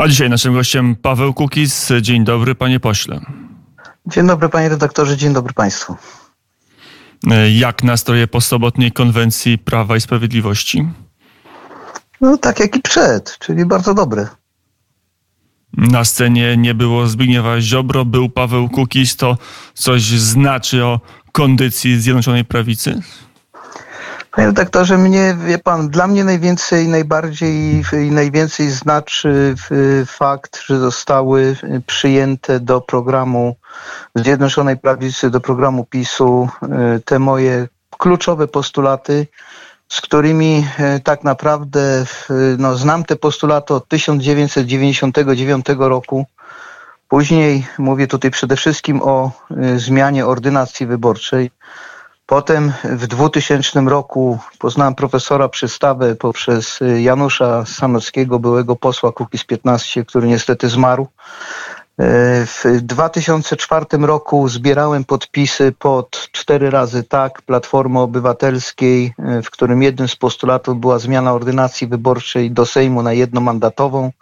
A dzisiaj naszym gościem Paweł Kukiz. Dzień dobry, panie pośle. Dzień dobry, panie redaktorze, dzień dobry państwu. Jak nastroje po sobotniej konwencji Prawa i Sprawiedliwości? No tak jak i przed, czyli bardzo dobre. Na scenie nie było Zbigniewa Ziobro, był Paweł Kukiz. To coś znaczy o kondycji Zjednoczonej Prawicy? Panie redaktorze, mnie, wie pan, dla mnie najwięcej, najbardziej i najwięcej znaczy fakt, że zostały przyjęte do programu Zjednoczonej Prawicy, do programu PiSu e, te moje kluczowe postulaty, z którymi e, tak naprawdę no, znam te postulaty od 1999 roku. Później mówię tutaj przede wszystkim o e, zmianie ordynacji wyborczej. Potem w 2000 roku poznałem profesora Przystawę poprzez y, Janusza Sanockiego, byłego posła Kukiz 15, który niestety zmarł. Y, w 2004 roku zbierałem podpisy pod cztery razy tak Platformy Obywatelskiej, y, w którym jednym z postulatów była zmiana ordynacji wyborczej do Sejmu na jednomandatową.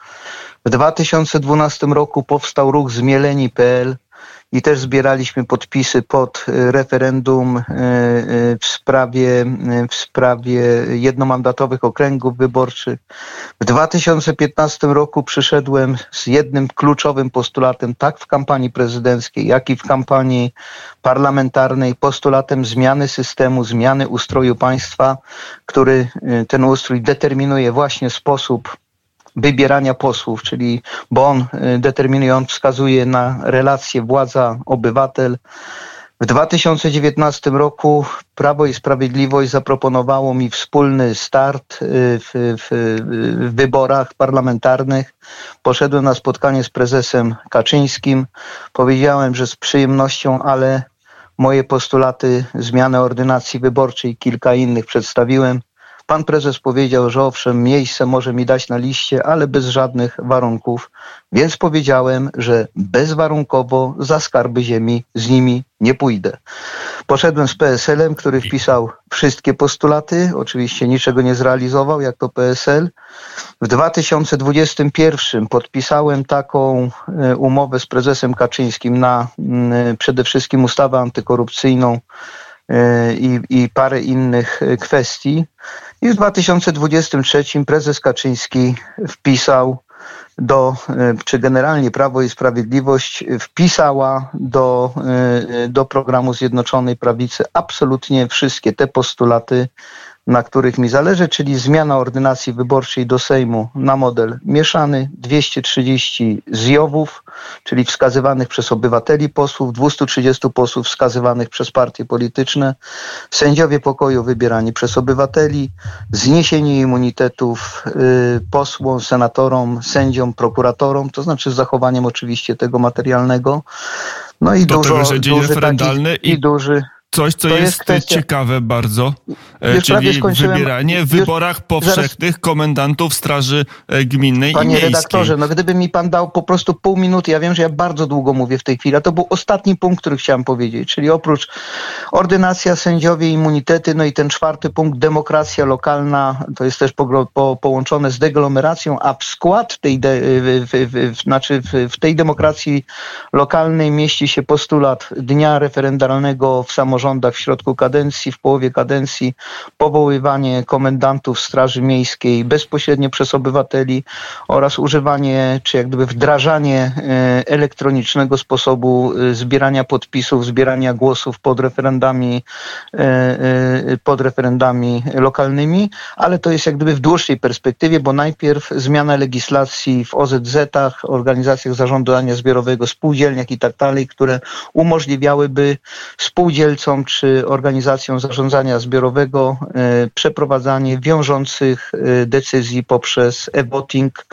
W 2012 roku powstał ruch Zmieleni.pl, i też zbieraliśmy podpisy pod e, referendum e, e, w sprawie, w sprawie jednomandatowych okręgów wyborczych. W 2015 roku przyszedłem z jednym kluczowym postulatem, tak w kampanii prezydenckiej, jak i w kampanii parlamentarnej, postulatem zmiany systemu, zmiany ustroju państwa, który ten ustrój determinuje właśnie sposób wybierania posłów, czyli bo on y, determinuje, on wskazuje na relacje władza-obywatel. W 2019 roku Prawo i Sprawiedliwość zaproponowało mi wspólny start y, w, w, w, wyborach parlamentarnych. Poszedłem na spotkanie z prezesem Kaczyńskim. Powiedziałem, że z przyjemnością, ale moje postulaty zmiany ordynacji wyborczej, kilka innych przedstawiłem. Pan prezes powiedział, że owszem, miejsce może mi dać na liście, ale bez żadnych warunków, więc powiedziałem, że bezwarunkowo za skarby ziemi z nimi nie pójdę. Poszedłem z PSL-em, który wpisał wszystkie postulaty, oczywiście niczego nie zrealizował, jak to PSL. W 2021 podpisałem taką e, umowę z prezesem Kaczyńskim na przede wszystkim ustawę antykorupcyjną e, i, i parę innych e, kwestii. I w 2023 prezes Kaczyński wpisał do, e, czy generalnie Prawo i Sprawiedliwość wpisała do, e, do programu Zjednoczonej Prawicy absolutnie wszystkie te postulaty, na których mi zależy, czyli zmiana ordynacji wyborczej do Sejmu na model mieszany, 230 zjowów, czyli wskazywanych przez obywateli posłów, 230 posłów wskazywanych przez partie polityczne, sędziowie pokoju wybierani przez obywateli, zniesienie immunitetów y, posłom, senatorom, sędziom, prokuratorom, to znaczy z zachowaniem oczywiście tego materialnego. No i do dużo, duży taki, i, i duży coś, co jest, jest kwestia... ciekawe bardzo, e, już czyli wybieranie w wyborach powszechnych zaraz... komendantów Straży e, Gminnej Panie i Miejskiej. redaktorze, no gdyby mi pan dał po prostu pół minuty, ja wiem, że ja bardzo długo mówię w tej chwili, a to był ostatni punkt, który chciałem powiedzieć, czyli oprócz ordynacja, sędziowie, immunitety, no i ten czwarty punkt, demokracja lokalna, to jest też po, po, połączone z deglomeracją, a w skład tej, de, w, w, w, znaczy w tej demokracji lokalnej mieści się postulat dnia referendalnego w samorządzie samorządach w środku kadencji, w połowie kadencji, powoływanie komendantów Straży Miejskiej bezpośrednio przez obywateli oraz używanie, czy jak gdyby wdrażanie e, elektronicznego sposobu e, zbierania podpisów, zbierania głosów pod referendami, e, pod referendami lokalnymi, ale to jest jak gdyby w dłuższej perspektywie, bo najpierw zmiana legislacji w OZZ-ach, organizacjach zarządzania zbiorowego, spółdzielniach i tak dalej, które umożliwiałyby spółdzielcom czy organizacją zarządzania zbiorowego e, przeprowadzanie wiążących e, decyzji poprzez e-voting,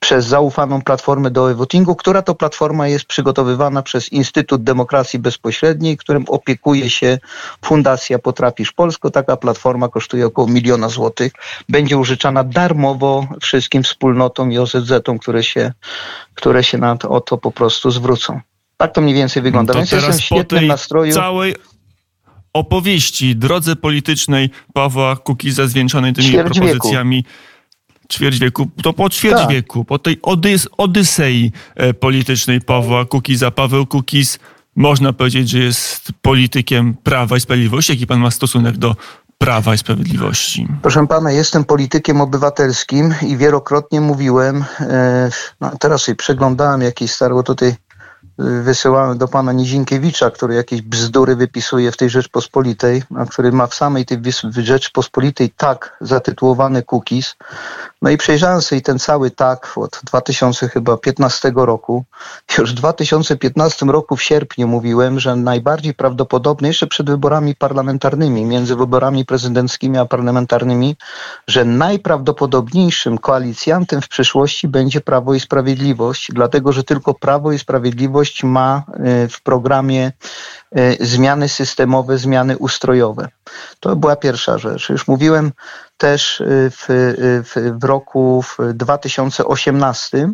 przez zaufaną platformę do e-votingu, która to platforma jest przygotowywana przez Instytut Demokracji Bezpośredniej, którym opiekuje się Fundacja Potrafisz Polsko. Taka platforma kosztuje około miliona złotych. Będzie użyczana darmowo wszystkim wspólnotom i OZZ-om, które się, które się na to, o to po prostu zwrócą. Tak to mniej więcej wygląda. To Więc jestem w świetnym nastroju. Całej opowieści, drodze politycznej Pawła Kukiza zwieńczonej tymi propozycjami. Wieku ćwierć wieku, to po ćwierć tak. wieku, po tej odys odysei e, politycznej Pawła Kukiza. Paweł Kukiz można powiedzieć, że jest politykiem Prawa i Sprawiedliwości. Jaki pan ma stosunek do Prawa i Sprawiedliwości? Proszę pana, jestem politykiem obywatelskim i wielokrotnie mówiłem, e, no teraz sobie przeglądałem jakieś stare, tutaj wysyłałem do pana Nizinkiewicza, który jakieś bzdury wypisuje w tej Rzeczpospolitej, a który ma w samej tej Rzeczpospolitej tak zatytułowany cookies. No i przejrzałem sobie ten cały tak od 2015 roku. Już w 2015 roku w sierpniu mówiłem, że najbardziej prawdopodobne, jeszcze przed wyborami parlamentarnymi, między wyborami prezydenckimi a parlamentarnymi, że najprawdopodobniejszym koalicjantem w przyszłości będzie Prawo i Sprawiedliwość, dlatego że tylko Prawo i Sprawiedliwość ma y, w programie y, zmiany systemowe, zmiany ustrojowe. To była pierwsza rzecz. Już mówiłem też y, w, w, w roku 2018,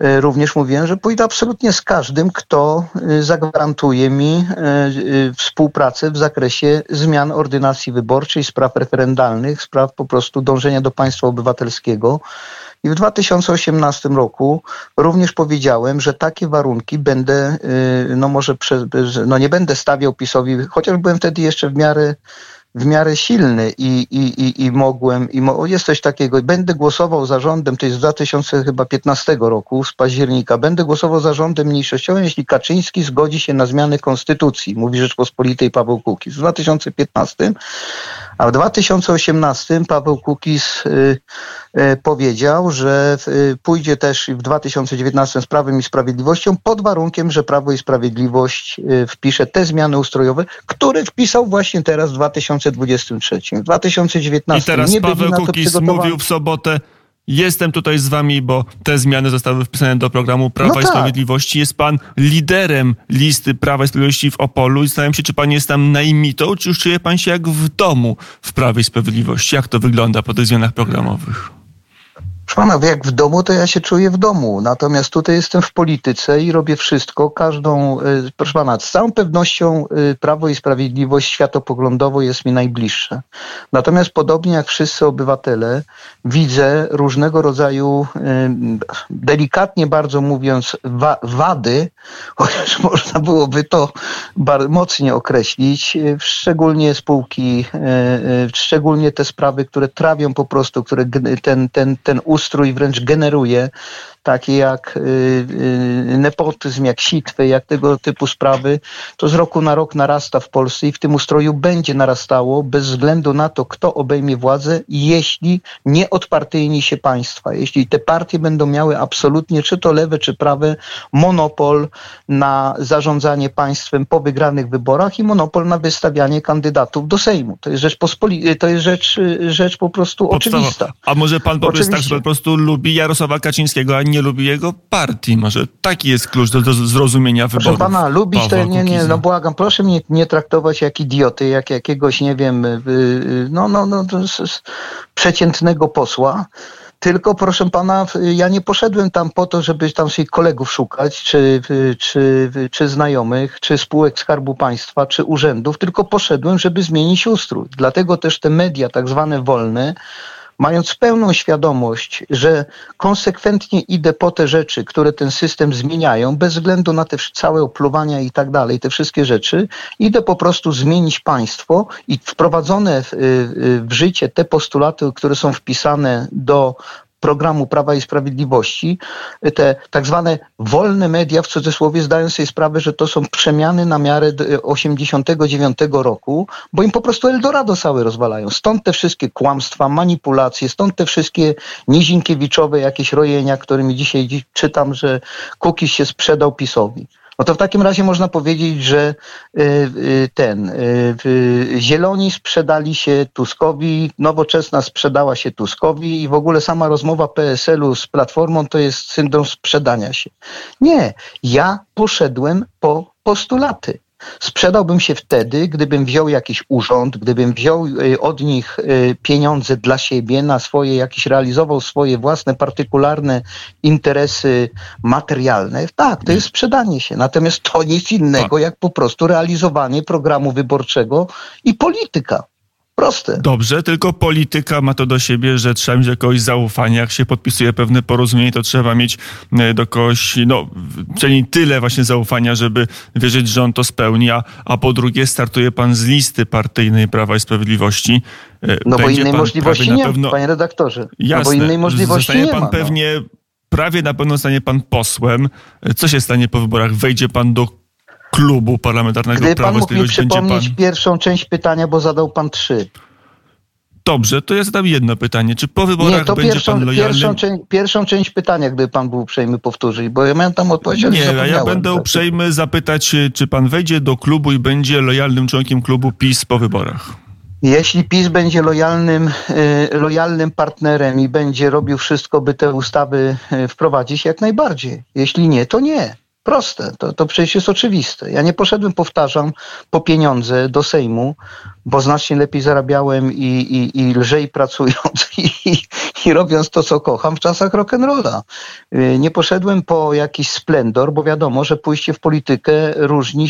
również mówiłem, że pójdę absolutnie z każdym, kto zagwarantuje mi współpracę w zakresie zmian ordynacji wyborczej, spraw referendalnych, spraw po prostu dążenia do państwa obywatelskiego. I w 2018 roku również powiedziałem, że takie warunki będę, y, no może, no nie będę stawiał PiSowi, chociaż byłem wtedy jeszcze w miarę w miarę silny i, i, i, i mogłem, i mo, jest coś takiego, będę głosował za rządem, to jest z 2015 roku, z października, będę głosował za rządem mniejszościowym, jeśli Kaczyński zgodzi się na zmiany konstytucji, mówi Rzeczpospolitej Paweł Kukiz. W 2015, a w 2018 Paweł Kukiz y, y, powiedział, że y, pójdzie też w 2019 z Prawem i Sprawiedliwością pod warunkiem, że Prawo i Sprawiedliwość wpisze te zmiany ustrojowe, które wpisał właśnie teraz w 2000 2023. W 2019 I teraz Paweł Kukiz mówił w sobotę, Jestem tutaj z wami, bo te zmiany zostały wpisane do programu Prawa no i tak. Sprawiedliwości. Jest pan liderem listy Prawa i Sprawiedliwości w Opolu i zastanawiam się, czy pan jest tam naimitą, czy już czuje pan się jak w domu w Prawie i Sprawiedliwości. Jak to wygląda po tych zmianach programowych? Pana, jak w domu, to ja się czuję w domu. Natomiast tutaj jestem w polityce i robię wszystko, każdą, e, proszę pana, z całą pewnością e, Prawo i Sprawiedliwość światopoglądowo jest mi najbliższe. Natomiast podobnie jak wszyscy obywatele, widzę różnego rodzaju, e, delikatnie bardzo mówiąc, wa wady, chociaż można byłoby to mocniej określić, szczególnie spółki, szczególnie te sprawy, które trawią po prostu, które ten, ten, ten ustrój wręcz generuje takie jak y, y, nepotyzm, jak sitwy, jak tego typu sprawy, to z roku na rok narasta w Polsce i w tym ustroju będzie narastało bez względu na to, kto obejmie władzę, jeśli nie odpartyjni się państwa. Jeśli te partie będą miały absolutnie, czy to lewe, czy prawe, monopol na zarządzanie państwem po wygranych wyborach i monopol na wystawianie kandydatów do Sejmu. To jest rzecz, pospoli- to jest rzecz, rzecz po prostu Podstawa. oczywista. A może pan po tak, że prostu lubi Jarosława Kaczyńskiego, a nie lubi jego partii. Może taki jest klucz do, do zrozumienia wyborów. Proszę pana, lubić to nie, nie, no błagam, proszę mnie nie traktować jak idioty, jak jakiegoś, nie wiem, no, no, no, przeciętnego posła. Tylko proszę pana, ja nie poszedłem tam po to, żeby tam sobie kolegów szukać, czy, czy, czy znajomych, czy spółek Skarbu Państwa, czy urzędów, tylko poszedłem, żeby zmienić ustrój. Dlatego też te media, tak zwane wolne, mając pełną świadomość, że konsekwentnie idę po te rzeczy, które ten system zmieniają, bez względu na te całe opluwania i tak dalej, te wszystkie rzeczy, idę po prostu zmienić państwo i wprowadzone w, w życie te postulaty, które są wpisane do programu Prawa i Sprawiedliwości, te tak zwane wolne media, w cudzysłowie, zdają sobie sprawę, że to są przemiany na miarę 89 roku, bo im po prostu Eldorado całe rozwalają. Stąd te wszystkie kłamstwa, manipulacje, stąd te wszystkie Nizinkiewiczowe jakieś rojenia, którymi dzisiaj czytam, że Kukiz się sprzedał PiSowi. No to w takim razie można powiedzieć, że y, y, ten y, Zieloni sprzedali się Tuskowi, Nowoczesna sprzedała się Tuskowi i w ogóle sama rozmowa PSL-u z Platformą to jest syndrom sprzedania się. Nie, ja poszedłem po postulaty. Sprzedałbym się wtedy, gdybym wziął jakiś urząd, gdybym wziął y, od nich y, pieniądze dla siebie, na swoje, jakieś realizował swoje własne, partykularne interesy materialne. Tak, to jest sprzedanie się. Natomiast to nic innego, tak. jak po prostu realizowanie programu wyborczego i polityka. Proste. Dobrze, tylko polityka ma to do siebie, że trzeba mieć jakiegoś zaufania. Jak się podpisuje pewne porozumienie, to trzeba mieć e, do kogoś, no, przynajmniej tyle właśnie zaufania, żeby wierzyć, że on to spełni. A, a po drugie, startuje pan z listy partyjnej Prawa i Sprawiedliwości. E, no bo innej możliwości nie ma, panie redaktorze. Jasne, no bo innej możliwości nie pan ma. No. pewnie, no. prawie na pewno stanie pan posłem. Co się stanie po wyborach? Wejdzie pan do klubu parlamentarnego Gdy Prawo mógł mi przypomnieć pan... pierwszą część pytania, bo zadał pan trzy. Dobrze, to ja zadam jedno pytanie. Czy po wyborach Nie, to będzie pierwszą, pan lojalny? Pierwszą, część, pierwszą część pytania, gdy pan był uprzejmy powtórzyć, bo ja miałem tam odpowiedź, Nie, a ja będę uprzejmy zapytać, czy pan wejdzie do klubu i będzie lojalnym członkiem klubu PiS po wyborach. Jeśli PiS będzie lojalnym, y, lojalnym partnerem i będzie robił wszystko, by te ustawy y, wprowadzić, jak najbardziej. Jeśli nie, to nie. Proste, to, to przecież jest oczywiste. Ja nie poszedłem, powtarzam, po pieniądze do Sejmu, bo znacznie lepiej zarabiałem i, i, i lżej pracując i, i robiąc to, co kocham w czasach rock'n'rolla. Nie poszedłem po jakiś splendor, bo wiadomo, że pójście w politykę różni,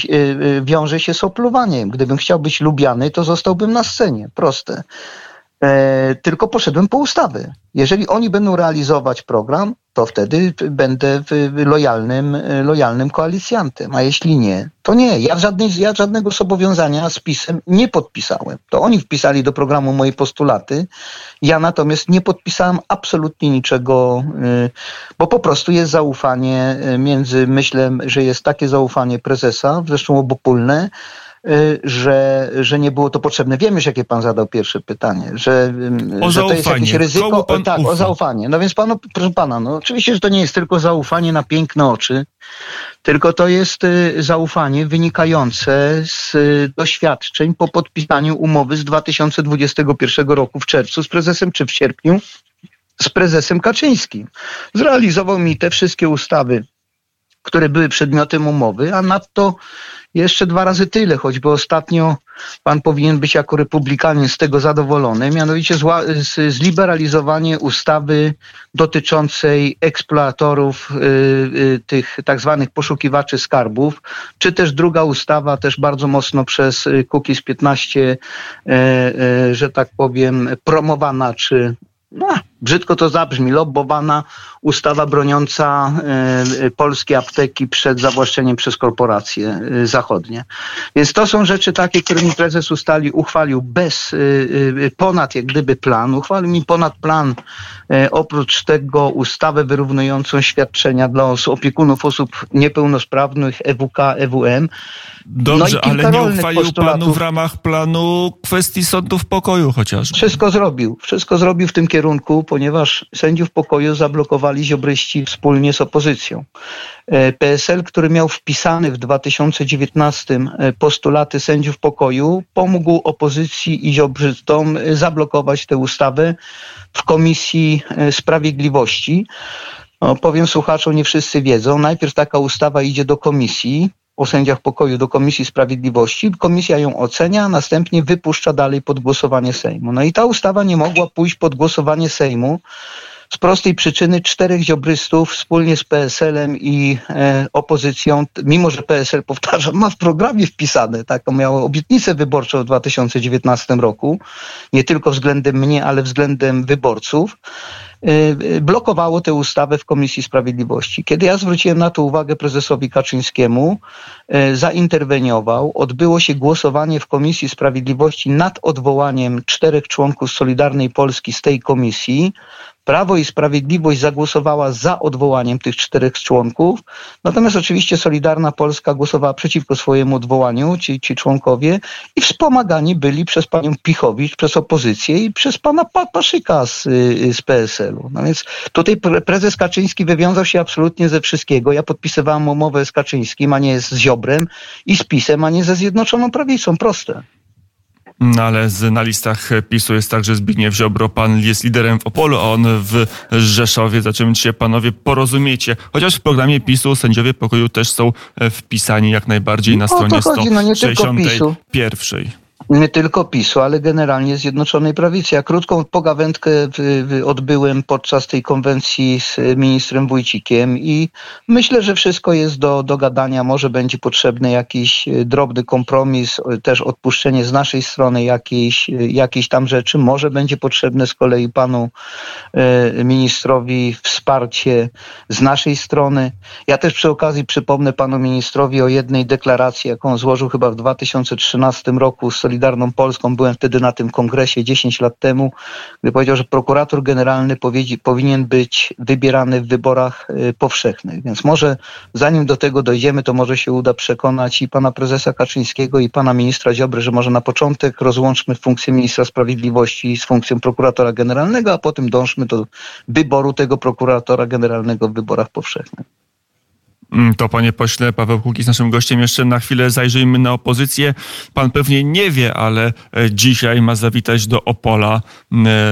wiąże się z opluwaniem. Gdybym chciał być lubiany, to zostałbym na scenie. Proste. E, tylko poszedłem po ustawy. Jeżeli oni będą realizować program, to wtedy będę lojalnym, lojalnym koalicjantem, a jeśli nie, to nie. Ja, żadnej, ja żadnego zobowiązania z PiSem nie podpisałem. To oni wpisali do programu moje postulaty, ja natomiast nie podpisałem absolutnie niczego, y, bo po prostu jest zaufanie między, myślę, że jest takie zaufanie prezesa, zresztą obopólne, Y, że, że nie było to potrzebne. Wiem już, jakie pan zadał pierwsze pytanie, że, o że to jest jakieś ryzyko. Tak, ufa? o zaufanie. No więc panu, proszę pana, no oczywiście, że to nie jest tylko zaufanie na piękne oczy, tylko to jest y, zaufanie wynikające z y, doświadczeń po podpisaniu umowy z 2021 roku w czerwcu z prezesem, czy w sierpniu z prezesem Kaczyńskim. Zrealizował mi te wszystkie ustawy, które były przedmiotem umowy, a nadto jeszcze dwa razy tyle, choćby ostatnio pan powinien być jako republikanin z tego zadowolony, mianowicie zliberalizowanie ustawy dotyczącej eksploatorów y, y, tych tak zwanych poszukiwaczy skarbów, czy też druga ustawa, też bardzo mocno przez Kukiz 15, y, y, że tak powiem, promowana, czy no, brzydko to zabrzmi, lobbowana ustawa broniąca y, polskie apteki przed zawłaszczeniem przez korporacje y, zachodnie. Więc to są rzeczy takie, którymi prezes ustali, uchwalił bez, y, ponad jak gdyby plan, uchwalił mi ponad plan, oprócz tego ustawę wyrównującą świadczenia dla osób, opiekunów osób niepełnosprawnych EWK, EWM. Dobrze, no ale nie uchwalił panu w ramach planu kwestii sądów pokoju chociażby. Wszystko zrobił, wszystko zrobił w tym kierunku, ponieważ sędziów pokoju zablokowali ziobryści wspólnie z opozycją. PSL, który miał wpisany w 2019 postulaty sędziów pokoju, pomógł opozycji i ziobrzystom zablokować tę ustawę w Komisji Sprawiedliwości. No, powiem słuchaczom, nie wszyscy wiedzą. Najpierw taka ustawa idzie do komisji, o sędziach pokoju do Komisji Sprawiedliwości. Komisja ją ocenia, następnie wypuszcza dalej pod głosowanie Sejmu. No i ta ustawa nie mogła pójść pod głosowanie Sejmu z prostej przyczyny czterech ziobrystów wspólnie z PSL-em i e, opozycją, mimo że PSL, powtarzam, ma w programie wpisane, taką miało obietnicę wyborczą w 2019 roku, nie tylko względem mnie, ale względem wyborców, e, blokowało tę ustawę w Komisji Sprawiedliwości. Kiedy ja zwróciłem na to uwagę prezesowi Kaczyńskiemu, e, zainterweniował, odbyło się głosowanie w Komisji Sprawiedliwości nad odwołaniem czterech członków Solidarnej Polski z tej komisji. Prawo i Sprawiedliwość zagłosowała za odwołaniem tych czterech członków, natomiast oczywiście Solidarna Polska głosowała przeciwko swojemu odwołaniu, ci, ci członkowie, i wspomagani byli przez panią Pichowicz, przez opozycję i przez pana Paszyka z, z PSL-u. No więc tutaj prezes Kaczyński wywiązał się absolutnie ze wszystkiego. Ja podpisywałem umowę z Kaczyńskim, a nie z Ziobrem i z PiSem, a nie ze Zjednoczoną Prawicą. Proste. No ale z, na listach PiSu jest także Zbigniew Ziobro. Pan jest liderem w Opolu, a on w Rzeszowie. Za czym się panowie porozumiecie? Chociaż w programie PiSu sędziowie pokoju też są wpisani jak najbardziej na stronie no, 161. nie tylko PiSu, ale generalnie Zjednoczonej Prawicy. Ja krótką pogawędkę odbyłem podczas tej konwencji z ministrem Wójcikiem i myślę, że wszystko jest do dogadania. Może będzie potrzebny jakiś e, drobny kompromis, e, też odpuszczenie z naszej strony jakiejś, e, jakiejś tam rzeczy. Może będzie potrzebne z kolei panu ministrowi wsparcie z naszej strony. Ja też przy okazji przypomnę panu ministrowi o jednej deklaracji, jaką złożył chyba w 2013 roku Solidarną Polską. Byłem wtedy na tym kongresie 10 lat temu, gdy powiedział, że prokurator generalny powinien być wybierany w wyborach y, powszechnych. Więc może zanim do tego dojdziemy, to może się uda przekonać i pana prezesa Kaczyńskiego i pana ministra Ziobry, że może na początek rozłączmy funkcję ministra sprawiedliwości z funkcją prokuratora generalnego, a potem dążmy do wyboru tego prokuratora generalnego w wyborach powszechnych. Mm, to panie pośle, Paweł Kukiz naszym gościem. Jeszcze na chwilę zajrzyjmy na opozycję. Pan pewnie nie wie, ale e, dzisiaj ma zawitać do Opola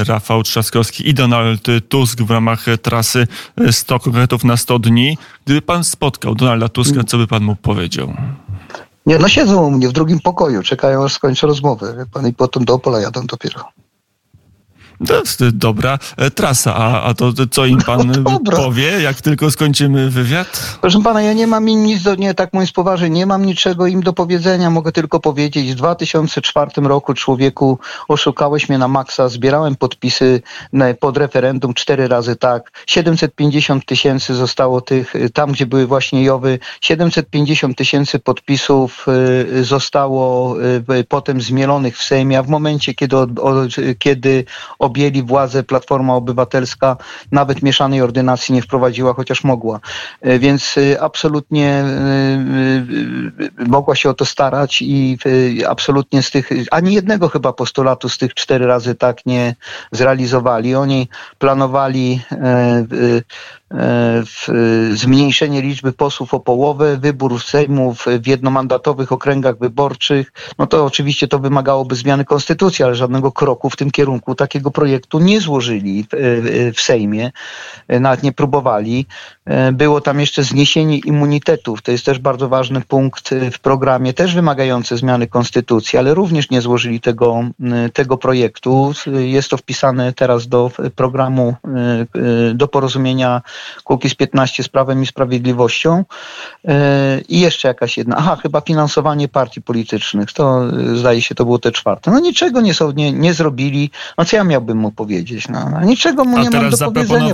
Rafał Trzaskowski i Donald Tusk w ramach trasy 100 e, konkretów na 100 dni. Gdyby pan spotkał Donalda Tuska, co by pan mu powiedział? Nie, no siedzą u mnie w drugim pokoju, czekają aż skończę rozmowę. Pan i potem do Opola jadą dopiero. To jest dobra e, trasa, a, a to co im pan no powie, jak tylko skończymy wywiad? Proszę pana, ja nie mam im nic do, nie tak mówiąc poważnie, nie mam niczego im do powiedzenia, mogę tylko powiedzieć, w 2004 roku człowieku oszukałeś mnie na maksa, zbierałem podpisy pod referendum cztery razy tak, 750 tysięcy zostało tych, tam gdzie były właśnie Jowy, 750 tysięcy podpisów y, zostało y, potem zmielonych w Sejmie, a w momencie, kiedy, kiedy objęli władzę Platforma Obywatelska, nawet mieszanej ordynacji nie wprowadziła, chociaż mogła. E, więc e, absolutnie e, mogła się o to starać i absolutnie z tych, ani jednego chyba postulatu z tych cztery razy tak nie zrealizowali. Oni planowali zmniejszenie liczby posłów o połowę, wybór sejmów w jednomandatowych okręgach wyborczych, no to oczywiście to wymagałoby zmiany konstytucji, ale żadnego kroku w tym kierunku takiego projektu nie złożyli w, w Sejmie, nawet nie próbowali. Było tam jeszcze zniesienie immunitetów, to jest też bardzo ważny punkt w programie, też wymagający zmiany konstytucji, ale również nie złożyli tego, tego projektu. Jest to wpisane teraz do programu, do porozumienia Kukiz 15 z Prawem i Sprawiedliwością i jeszcze jakaś jedna, aha, chyba finansowanie partii politycznych, to zdaje się to było te czwarte. No niczego nie, są, nie, nie zrobili, no co ja miałbym mu powiedzieć, no, no niczego mu A nie mam do powiedzenia.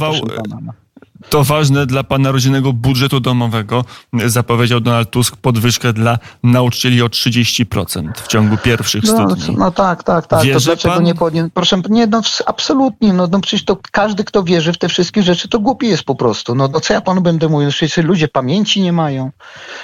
No to ważne dla pana rodzinnego budżetu domowego. Zapowiedział Donald Tusk podwyżkę dla nauczycieli o 30% w ciągu pierwszych no, dni. No tak, tak, tak. Wierzy to dlaczego pan? nie powinien? Proszę, nie, no absolutnie. No, no przecież to każdy, kto wierzy w te wszystkie rzeczy, to głupi jest po prostu. No, no co ja panu będę mówił? No, wszyscy ludzie pamięci nie mają.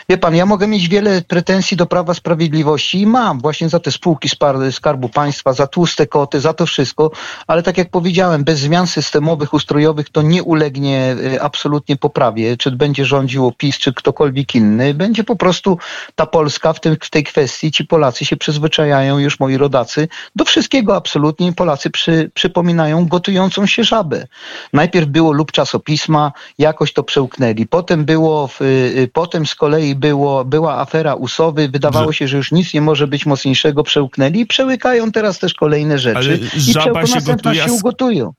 Wie pan, ja mogę mieć wiele pretensji do Prawa Sprawiedliwości i mam właśnie za te spółki Skarbu Państwa, za tłuste koty, za to wszystko, ale tak jak powiedziałem, bez zmian systemowych, ustrojowych to nie ulegnie absolutnie poprawie, czy będzie rządziło PiS, czy ktokolwiek inny, będzie po prostu ta Polska w, tym, w tej kwestii, ci Polacy się przyzwyczajają, już moi rodacy, do wszystkiego absolutnie. Polacy przy, przypominają gotującą się żabę. Najpierw było lub czasopisma, jakoś to przełknęli. Potem było, w, y, potem z kolei było, była afera Usowy, wydawało się, że już nic nie może być mocniejszego, przełknęli i przełykają teraz też kolejne rzeczy. Ale I żaba się gotuje, się ugotują.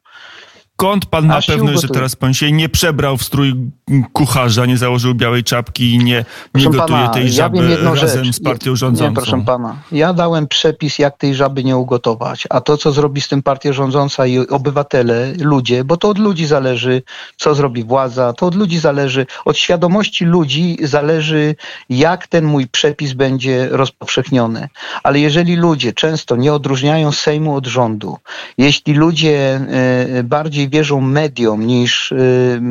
Skąd pan na pewno, że teraz pan się nie przebrał w strój kucharza, nie założył białej czapki i nie, nie gotuje pana, tej żaby ja razem rzecz. z partią rządzącą? Nie, proszę pana. Ja dałem przepis, jak tej żaby nie ugotować. A to, co zrobi z tym partia rządząca i obywatele, ludzie, bo to od ludzi zależy, co zrobi władza, to od ludzi zależy, od świadomości ludzi zależy, jak ten mój przepis będzie rozpowszechniony. Ale jeżeli ludzie często nie odróżniają Sejmu od rządu, jeśli ludzie y, bardziej wierzą mediom niż, yy,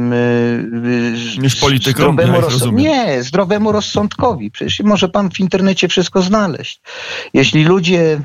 niż politykom. Zdrowemu roz... Nie, zdrowemu rozsądkowi. Przecież może pan w internecie wszystko znaleźć. Jeśli ludzie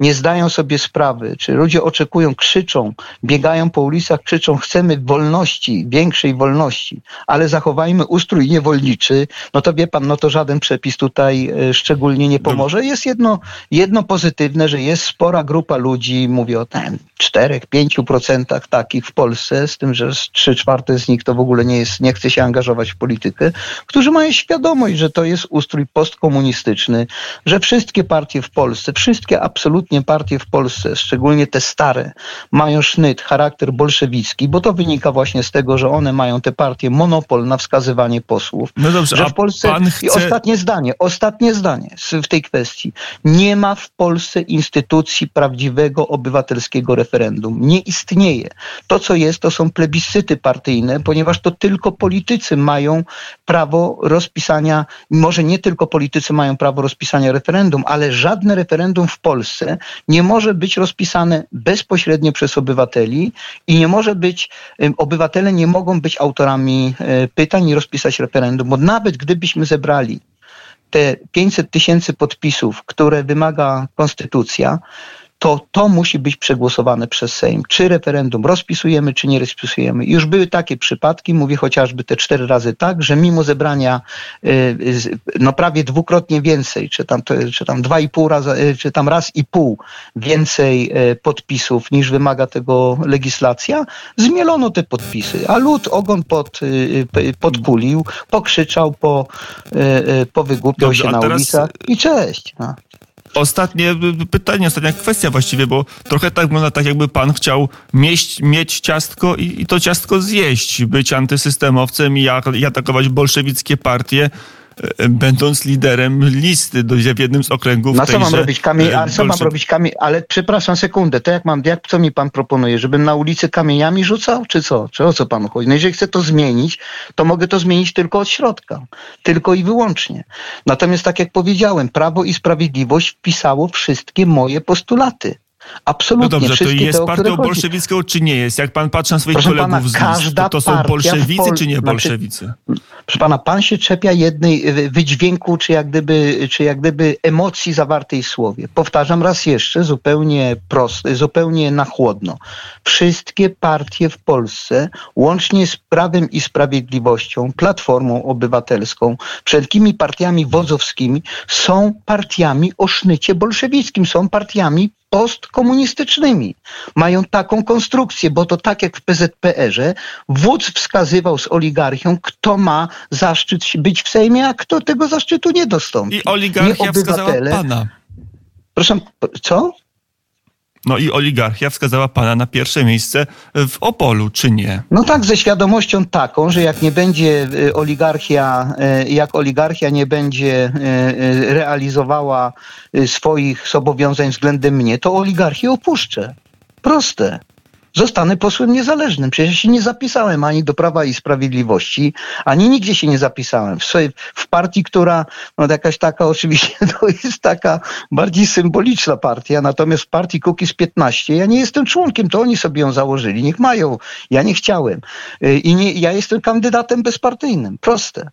nie zdają sobie sprawy, czy ludzie oczekują, krzyczą, biegają po ulicach, krzyczą, chcemy wolności, większej wolności, ale zachowajmy ustrój niewolniczy, no to wie pan, no to żaden przepis tutaj y, szczególnie nie pomoże. Jest jedno, jedno pozytywne, że jest spora grupa ludzi, mówię o tam 4-5% tak, takich w Polsce, z tym, że trzy czwarte z nich to w ogóle nie jest, nie chce się angażować w politykę, którzy mają świadomość, że to jest ustrój postkomunistyczny, że wszystkie partie w Polsce, wszystkie absolutnie partie w Polsce, szczególnie te stare, mają sznyt, charakter bolszewicki, bo to wynika właśnie z tego, że one mają te partie monopol na wskazywanie posłów. No dobrze, że w Polsce chce... i ostatnie zdanie, ostatnie zdanie w tej kwestii. Nie ma w Polsce instytucji prawdziwego obywatelskiego referendum. Nie istnieje. To, co jest, to są plebiscyty partyjne, ponieważ to tylko politycy mają prawo rozpisania, może nie tylko politycy mają prawo rozpisania referendum, ale żadne referendum w Polsce nie może być rozpisane bezpośrednio przez obywateli i nie może być, obywatele nie mogą być autorami e, pytań i rozpisać referendum, bo nawet gdybyśmy zebrali te 500 tysięcy podpisów, które wymaga konstytucja, to to musi być przegłosowane przez Sejm. Czy referendum rozpisujemy, czy nie rozpisujemy. Już były takie przypadki, mówię chociażby te cztery razy tak, że mimo zebrania y, no prawie dwukrotnie więcej, czy tam, czy tam dwa i pół razy, y, czy tam raz i pół więcej y, podpisów niż wymaga tego legislacja, zmielono te podpisy, a lud ogon pod, podkulił, pokrzyczał, po, powygłupiał Dobrze, się na teraz... ulicach i cześć. No ostatnie pytanie, ostatnia kwestia właściwie, bo trochę tak wygląda tak, jakby pan chciał mieć, mieć ciastko i, i to ciastko zjeść, być antysystemowcem i, i atakować bolszewickie partie E, będąc liderem listy do, w jednym z okręgów. No co mam robić kamień, ale co mam robić kamień, ale przepraszam sekundę, to jak mam, jak, co mi pan proponuje, żebym na ulicy kamieniami rzucał, czy co? Czy o co panu chodzi? No jeżeli chcę to zmienić, to mogę to zmienić tylko od środka, tylko i wyłącznie. Natomiast tak jak powiedziałem, Prawo i Sprawiedliwość wpisało wszystkie moje postulaty. Absolutnie. No dobrze, to jest te, partią bolszewicką, czy nie jest? Jak pan patrzy na swoich Proszę kolegów pana, z list, to, to są bolszewicy, Pol... czy nie znaczy, bolszewicy? Znaczy, proszę pana, pan się czepia jednej wydźwięku, czy jak gdyby, czy jak gdyby emocji zawartej w słowie. Powtarzam raz jeszcze, zupełnie prosto, zupełnie na chłodno. Wszystkie partie w Polsce, łącznie z Prawem i Sprawiedliwością, Platformą Obywatelską, wszelkimi partiami wodzowskimi, są partiami o sznycie bolszewickim, są partiami postkomunistycznymi. Mają taką konstrukcję, bo to tak jak w PZPR-ze, wódz wskazywał z oligarchią, kto ma zaszczyt być w Sejmie, a kto tego zaszczytu nie dostąpi. I oligarchia nie wskazała pana. Proszę, co? No i oligarchia wskazała pana na pierwsze miejsce w Opolu, czy nie? No tak, ze świadomością taką, że jak nie będzie y, oligarchia, y, jak oligarchia nie będzie y, realizowała swoich zobowiązań względem mnie, to oligarchię opuszczę. Proste zostanę posłem niezależnym. Przecież się nie zapisałem ani do Prawa i Sprawiedliwości, ani nigdzie się nie zapisałem. W, swojej, w partii, która, no jakaś taka oczywiście, to jest taka bardziej symboliczna partia, natomiast w partii Kukiz 15 ja nie jestem członkiem, to oni sobie ją założyli, niech mają. Ja nie chciałem. Y, I nie, ja jestem kandydatem bezpartyjnym. Proste.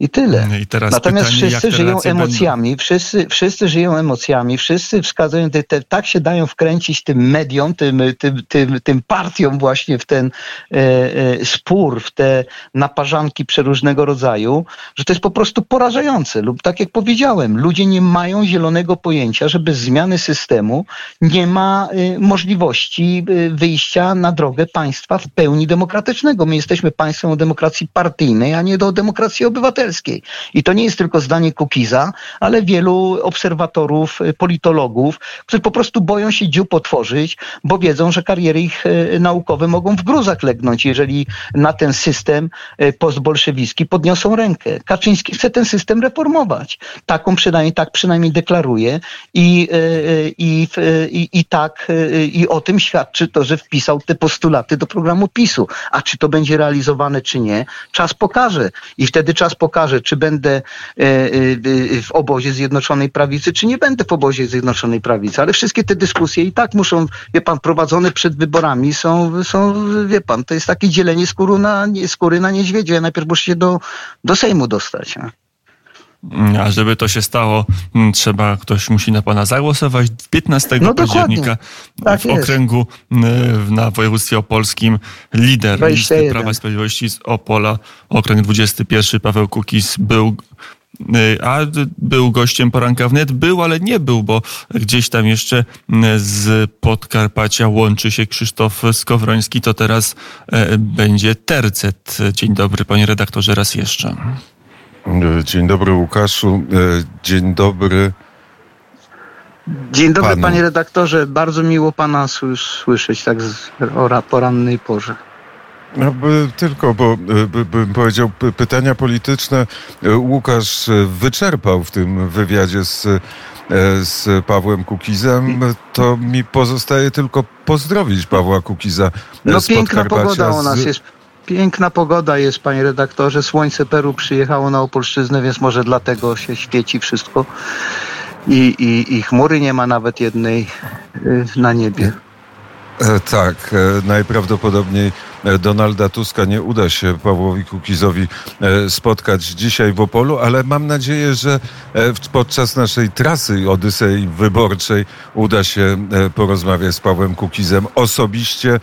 I tyle. I Natomiast pytanie, wszyscy żyją emocjami, wszyscy, wszyscy żyją emocjami, wszyscy wskazują, te, te, tak się dają wkręcić tym mediom, tym, tym, tym, tym partiom właśnie w ten e, e, spór, w te naparzanki przeróżnego rodzaju, że to jest po prostu porażające. Lub tak jak powiedziałem, ludzie nie mają zielonego pojęcia, że bez zmiany systemu nie ma e, możliwości e, wyjścia na drogę państwa w pełni demokratycznego. My jesteśmy państwem o demokracji partyjnej, a nie do demokracji obywatelskiej. I to nie jest tylko zdanie Kukiza, ale wielu obserwatorów, y, politologów, którzy po prostu boją się dziób otworzyć, bo wiedzą, że kariery ich y, naukowe mogą w gruzach legnąć, jeżeli na ten system y, postbolszewicki podniosą rękę. Kaczyński chce ten system reformować. Taką przynajmniej, tak przynajmniej deklaruje i, i, i, i tak i o tym świadczy to, że wpisał te postulaty do programu PiSu. A czy to będzie realizowane, czy nie, czas pokaże. I wtedy czas pokaże, pokaże, czy będę e, e, w obozie Zjednoczonej Prawicy, czy nie będę w obozie Zjednoczonej Prawicy. Ale wszystkie te dyskusje i tak muszą, wie pan, prowadzone przed wyborami są, są wie pan, to jest takie dzielenie skóry na, skóry na niedźwiedziu. Ja najpierw muszę się do, do Sejmu dostać. Nie? A żeby to się stało, mm, trzeba, ktoś musi na pana zagłosować 15 no października tak w jest. okręgu mm, na województwie opolskim lider listy Prawa i Sprawiedliwości z Opola, okręg 21, Paweł Kukis był a był gościem poranka wnet, był, ale nie był, bo gdzieś tam jeszcze z Podkarpacia łączy się Krzysztof Skowroński, to teraz będzie tercet. Dzień dobry, panie redaktorze, raz jeszcze. Dzień dobry Łukaszu, dzień dobry Dzień dobry panu. panie redaktorze, bardzo miło pana słyszeć tak z, o porannej porze. No, tylko, bo bym powiedział, pytania polityczne Łukasz wyczerpał w tym wywiadzie z, z Pawłem Kukizem. To mi pozostaje tylko pozdrowić Pawła Kukiza. No piękna pogoda u nas jest. Piękna pogoda jest, panie redaktorze. Słońce Peru przyjechało na Opolszczyznę, więc może dlatego się świeci wszystko i, i, i chmury nie ma nawet jednej y, na niebie. E, tak, e, najprawdopodobniej Donalda Tuska nie uda się Pawłowi Kukizowi spotkać dzisiaj w Opolu, ale mam nadzieję, że podczas naszej trasy Odysei Wyborczej uda się porozmawiać z Pawłem Kukizem osobiście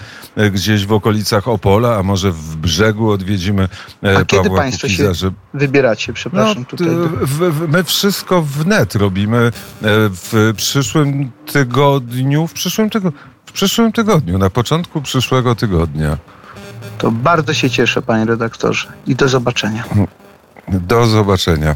gdzieś w okolicach Opola, a może w brzegu odwiedzimy a Pawła kiedy Państwo Kukiza. Się wybieracie, przepraszam. No, tutaj. W, w, my wszystko wnet robimy w przyszłym tygodniu, w przyszłym tygodniu przyszłym tygodniu, na początku przyszłego tygodnia. To bardzo się cieszę, panie redaktorze, i do zobaczenia. Do zobaczenia.